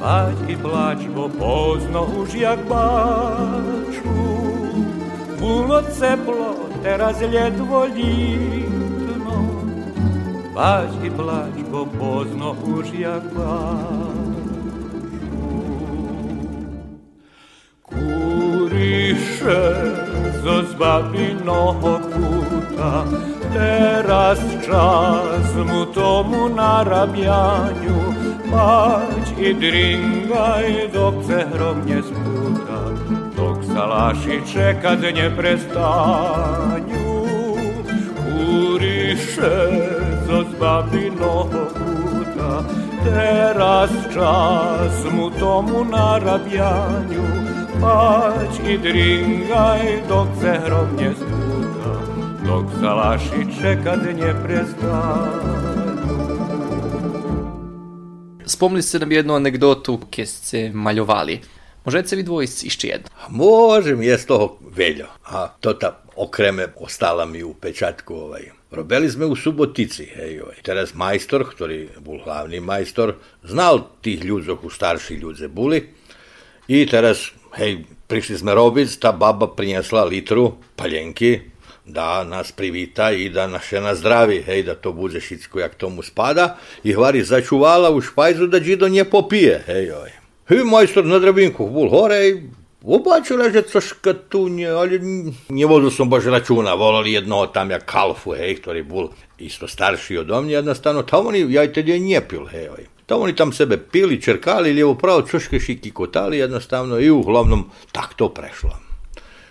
Батьки плач, бо поздно уж як бачу, було цепло, терезлєдво літано, Батьки плач, бо поздно уж як бачу. Куріше зо збавленого кута, Teraz čas mu tomu narabjanju, pać i dringaj dok se hrom ne sputa, dok salaši čekat nje prestanju. Kuriše zozbavi novog puta, teraz čas mu tomu narabjanju, pać i dringaj dok se hrom ne sputa, dok salaši čekat nje prestanju. Spomnili ste nam jednu anegdotu, kje ste maljovali. Možete vi dvojici išći jedno? Možem, je toho veljo. A to ta okreme ostala mi u pečatku ovaj. Robili sme u Subotici, hej, ovaj. Teraz majstor, ktorý bol hlavný majstor, znal tých ľudzoch, starší ľudze boli. I teraz, hej, prišli sme robiť, ta baba priniesla litru paljenki, da nas privita i da naše na zdravi, hej, da to bude šitsko jak tomu spada. I hvari začuvala u špajzu da džido nje popije, hej, oj. I majstor na drabinku bol hore i Obačila, že troška tu nje, ali nevodil som baš računa, volali jednoho tam jak kalfu, hej, ktorý bol isto starší od mňa, jednostavno, tam oni, ja tedy nie pil, hej, oj. Tam oni tam sebe pili, čerkali, lijevo pravo, čoške šiki kotali, jednostavno, i uglavnom tak to prešlo.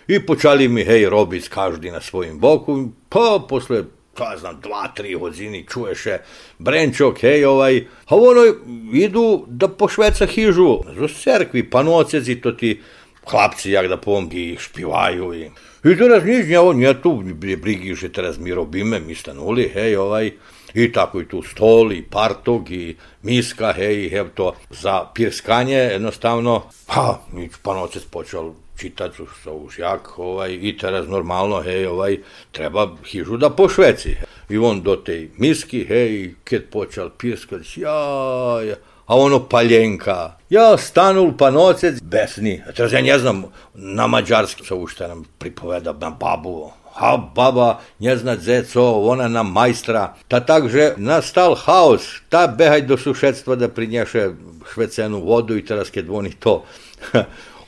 I počali mi, hej, robiť každý na svojim boku, pa posle ja znam, dva, tri hodiny čuješe brenčok, hej, ovaj, a ono idu da pošveca hižu, z cerkvi, pa nocezi, to ti chlapci, jak da pomgi, špivaju i... I teraz nič, nje, nje tu brigi, že teraz mi robime, mi stanuli, hej, ovaj, i tako i tu stol, i partog, i miska, hej, hej, to. Za pirskanje, jednostavno, pa, mi pa nocec čitati sa ušjak, ovaj, i teraz normalno, hej, ovaj, treba hižu da pošveci. I on do tej miski, hej, kad počal piskać, ja, ja, a ono paljenka. Ja stanul pa nocec besni. Teraz ja ne znam na mađarski sa ušta nam pripoveda na babu. A baba ne zna zeco, ona nam majstra. Ta takže nastal haos. Ta behaj do sušetstva da prinješe švecenu vodu i teraz kad oni to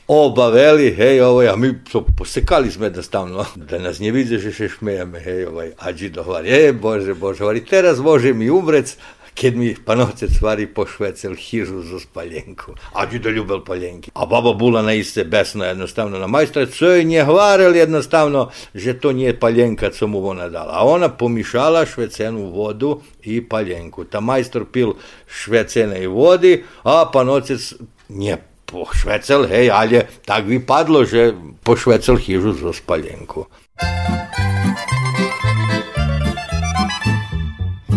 obaveli, hej, ovaj, a mi to posekali sme jednostavno, da nas ne vide, že še šmejeme, hej, ovaj, a Đido hovari, e, bože, bože, hovari, teraz može mi umrec, keď mi panovcec vari pošvecel hižu za spaljenku. A Đido ljubel paljenki. A baba bula na iste besno jednostavno na majstra, co je nje hvarel jednostavno, že to nije paljenka, co mu ona dala. A ona pomišala švecenu vodu i paljenku. Ta majstor pil švecene i vodi, a panovcec nije pošvecel, hej, ali tak vypadlo, že pošvecel hižu za spaljenku.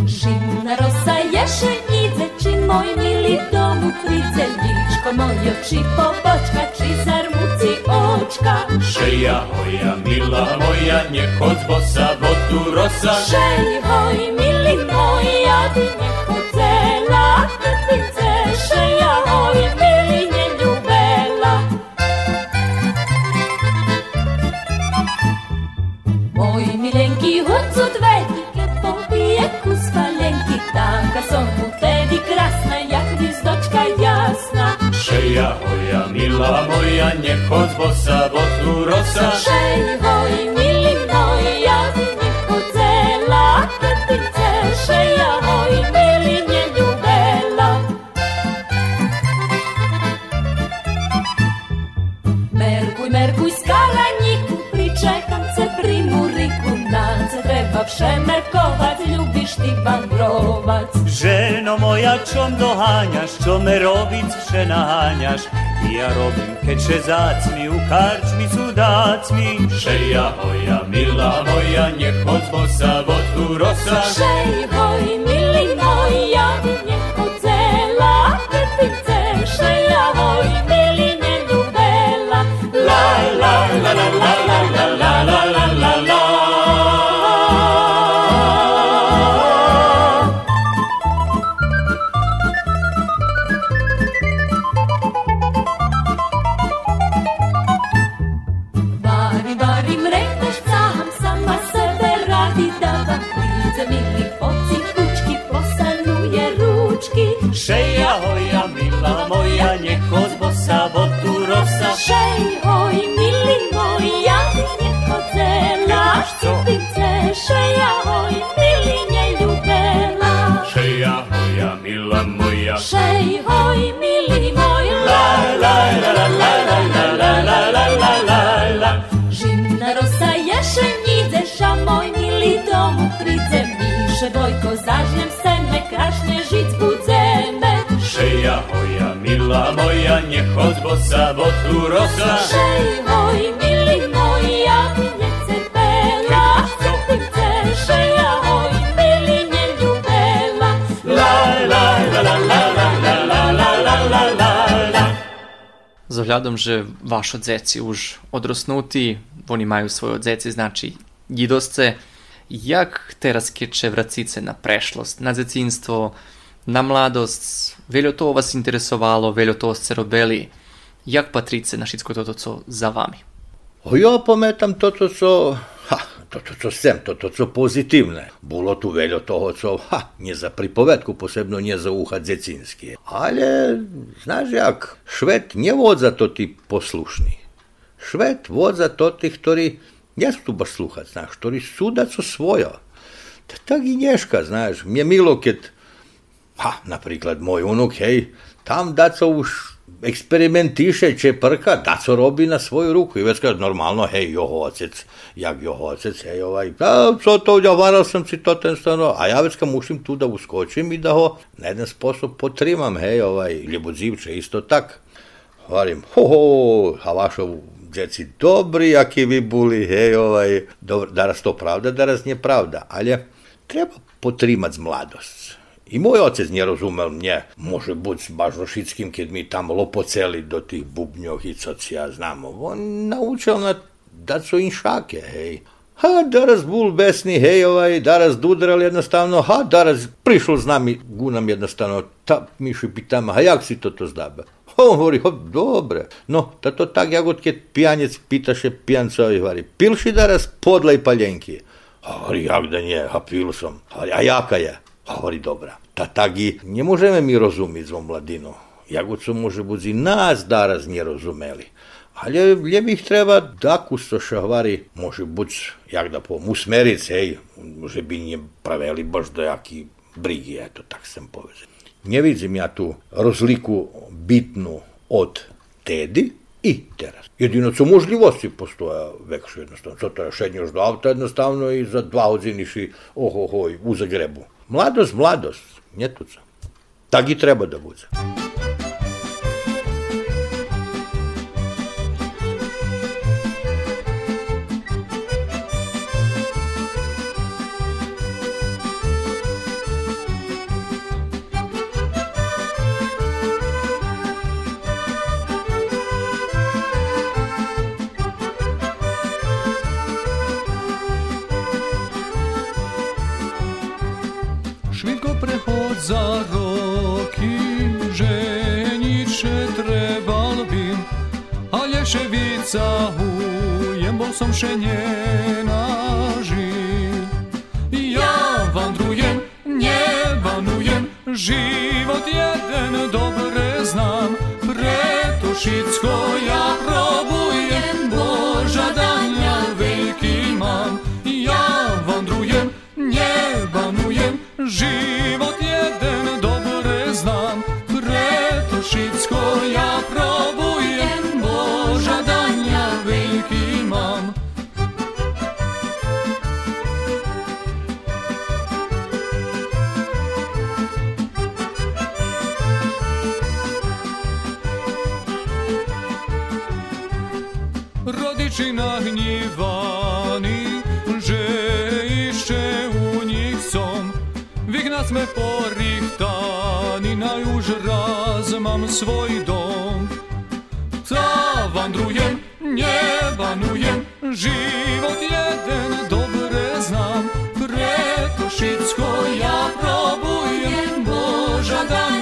Živna rosa ješenjice, či moj mili domu klice, ličko mojo, či pobočka, či zarmuci očka. Šeja moja, mila moja, njeko zbosa vodu rosa. Šej, hoj, mili moja, ti neko na mu tedy krasna, jak hviezdočka jasna. Šeja hoja, milá moja, nechoď bosa, bo tu rosa. Šej hoj, milý môj, ja by nechodzela, keď ty chceš. Šeja hoj, milý, neľúbela. Merkuj, merkuj, skalaniku, pričekam se pri muriku, na dreva wszemerkować, lubisz ty pan wandrować. Żeno moja, czom dohaniasz, co me robić przenaganiasz? Ja robim kecze zacmi, ukarćmi sudacmi. Šeja hoja, mila moja, niech od bosa wodku rosa. Šej, hoj, mila. mój, mili mój, ja nie chodzę, lasz co ty chcesz, ja oj, mili nie lubię, lasz. Szeja moja, mila moja, szej oj, mili mój, la la la la la la la la la la la la la. Zimna rosa jeszcze nie zesza, mój mili domu przyjdzie mi, że bojko zażnem senek, aż manje hod bosa, bot rosa. Šej moj, mili moj, ja ti nje cepela, cetim ce, šeja moj, mili nje ljubela. La, la, la, la, la, la, la, la, la, la, la, la. Zavljadam, že vašo dzeci už odrosnuti, oni imaju svoje dzeci, znači jidosce, jak teraz keče vracice na prešlost, na zecinstvo, na mladost, veljo to vas interesovalo, veljo to ste robili. Jak patrice na všetko toto, co za vami? Ja pamätam toto, co, ha, toto, co sem, toto, co pozitívne. Bolo tu veľa toho, co, ha, nie za pripovedku, posebno nie za ucha dzecinské. Ale, znaš jak, švet nevodza to tí poslušní. Švet vodza to tých, ktorí nie sú tu baš sluchať, znaš, ktorí súda co svojo. Tak i neška, znaš, mne milo, keď, ha, napríklad môj unuk, hej, tam daco už eksperimentiše, čeprka, daco robi na svoju ruku. I već kaže, normalno, hej, joho ocec, jak joho ocec, hej, ovaj, a, co to, ja varal sam si to ten stano, a ja već mušim tu da uskočim i da ho na jedan sposob potrimam, hej, ovaj, ljubodzivče, isto tak. Govorim, ho, ho, a vašo djeci dobri, aki vi buli, hej, ovaj, dobro, daras to pravda, daras nije pravda, ali treba potrimat mladost. I moj ocec nije razumel mnje, može biti s Bažrošickim, kad mi tamo lopoceli do tih bubnjohica, ja znamo. On naučil na da su in šake, hej. Ha, daras bul besni, hej, ovaj, daras dudral jednostavno, ha, daras prišel z nami, gunam jednostavno, ta miši pitama, a jak si to to zdabe? On govori, ho, dobre. No, ta to tak, jak od keď pijanec pitaše pijancovi, govori, pilši daras podla i paljenki? A jak da nije, a pil sam. A jaka je? A dobra tatagi ne možemo mi rozumieć z mladinu Jako co może budzi nas daraz nie rozumieli. Але лебіх трэба даку што шагавары можа быць як да пом усмерыць эй уже бы не правялі баж да які бригі я то так сам повезе не видзім я ту разліку бітну от i teraz. Jedino su možljivosti postoja wekšu jednostavno. Co to je šednjoš do auta jednostavno i za dva odziniši ohohoj u Zagrebu. Mladost, mladost. Ні, тут. Так і треба доводити. całuję, bo sam się nie naży. Ja wandruję, nie wanuję, żywot jeden dobre znam. Preto ja próbuję, bo żadania wielki mam. Ja wandruję, nie wanuję, żywot svoj dom. Ta vandrujem, nie banujem, život jeden dobre znam. Preko šicko ja probujem, Boža danja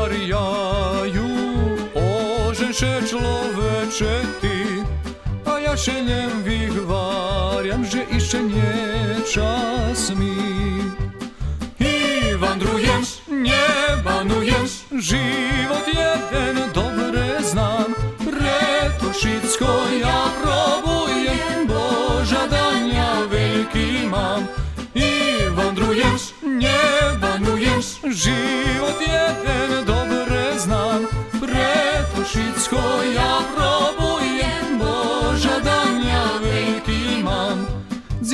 nahvarjaju Oženše človeče ti A ja šeljem vyhváriam Že ešte nie čas mi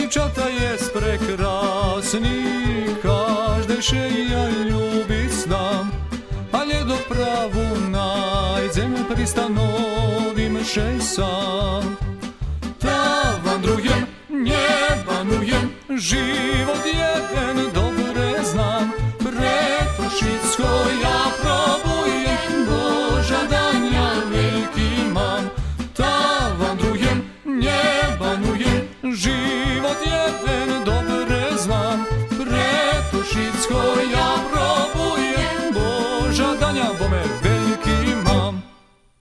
Dziewczata jest prekrasny, każdy się ja lubi znam, ale do prawu najdziemy pristanowim się sam. Ta wandrujem, nie banujem, żywot jeden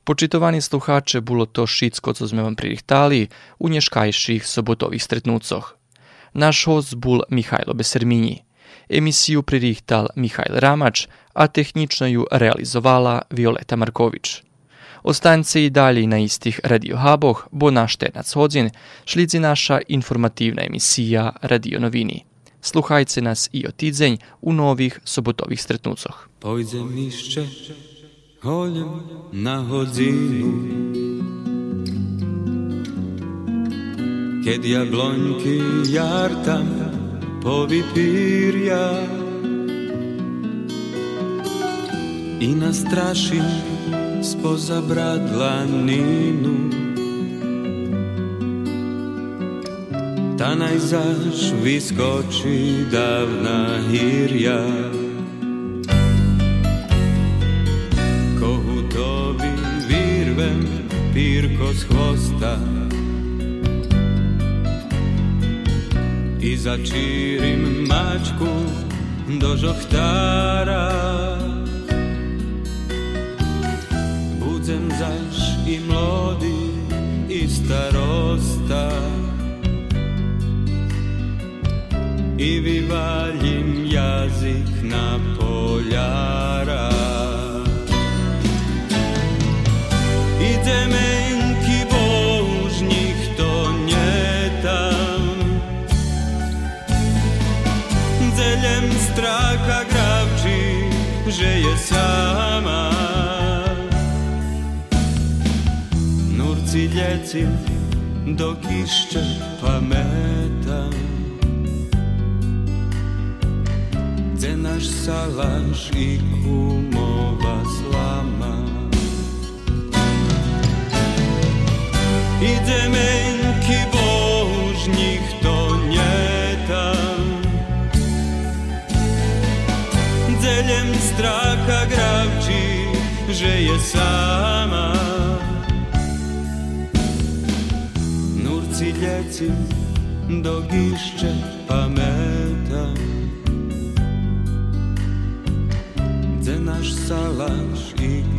Počitovaní sluhače, bilo to šitsko, co sme vam pririhtali u nješkajših sobotovih stretnucoh. Naš host bul Mihajlo Beserminji. Emisiju pririhtal Mihajl Ramač, a tehnično ju realizovala Violeta Marković. Ostaňte i dalje na istih radiohaboh, bo naš tenac hodzin šlidzi naša informativna emisija Radio Novini. Sluhajte nas i otidzenj u novih sobotovih stretnucoh. Pojdem išće holjem na hodzinu. Keď jabloňky jartam povypírja I nastraším spoza bradla ninu Ta najzaš vyskočí dávna hírja Kohutovi vyrvem pírko z chvosta I začírim mačku do žochtára Budem zaš i mlody i starosta. I vyvaljim jazyk na poljara Ideme inki bož, nikto nie tam. Zeljem straka gravči, že je sama. Nurci ljeci, dok išće pametam Gde naš salaš i kumova slama Widzę męki bożnich, to nie tam Dzeljem straka grawczy, że je sama. Nurci leci do giszcze pamiętam Gdzie nasz salasz i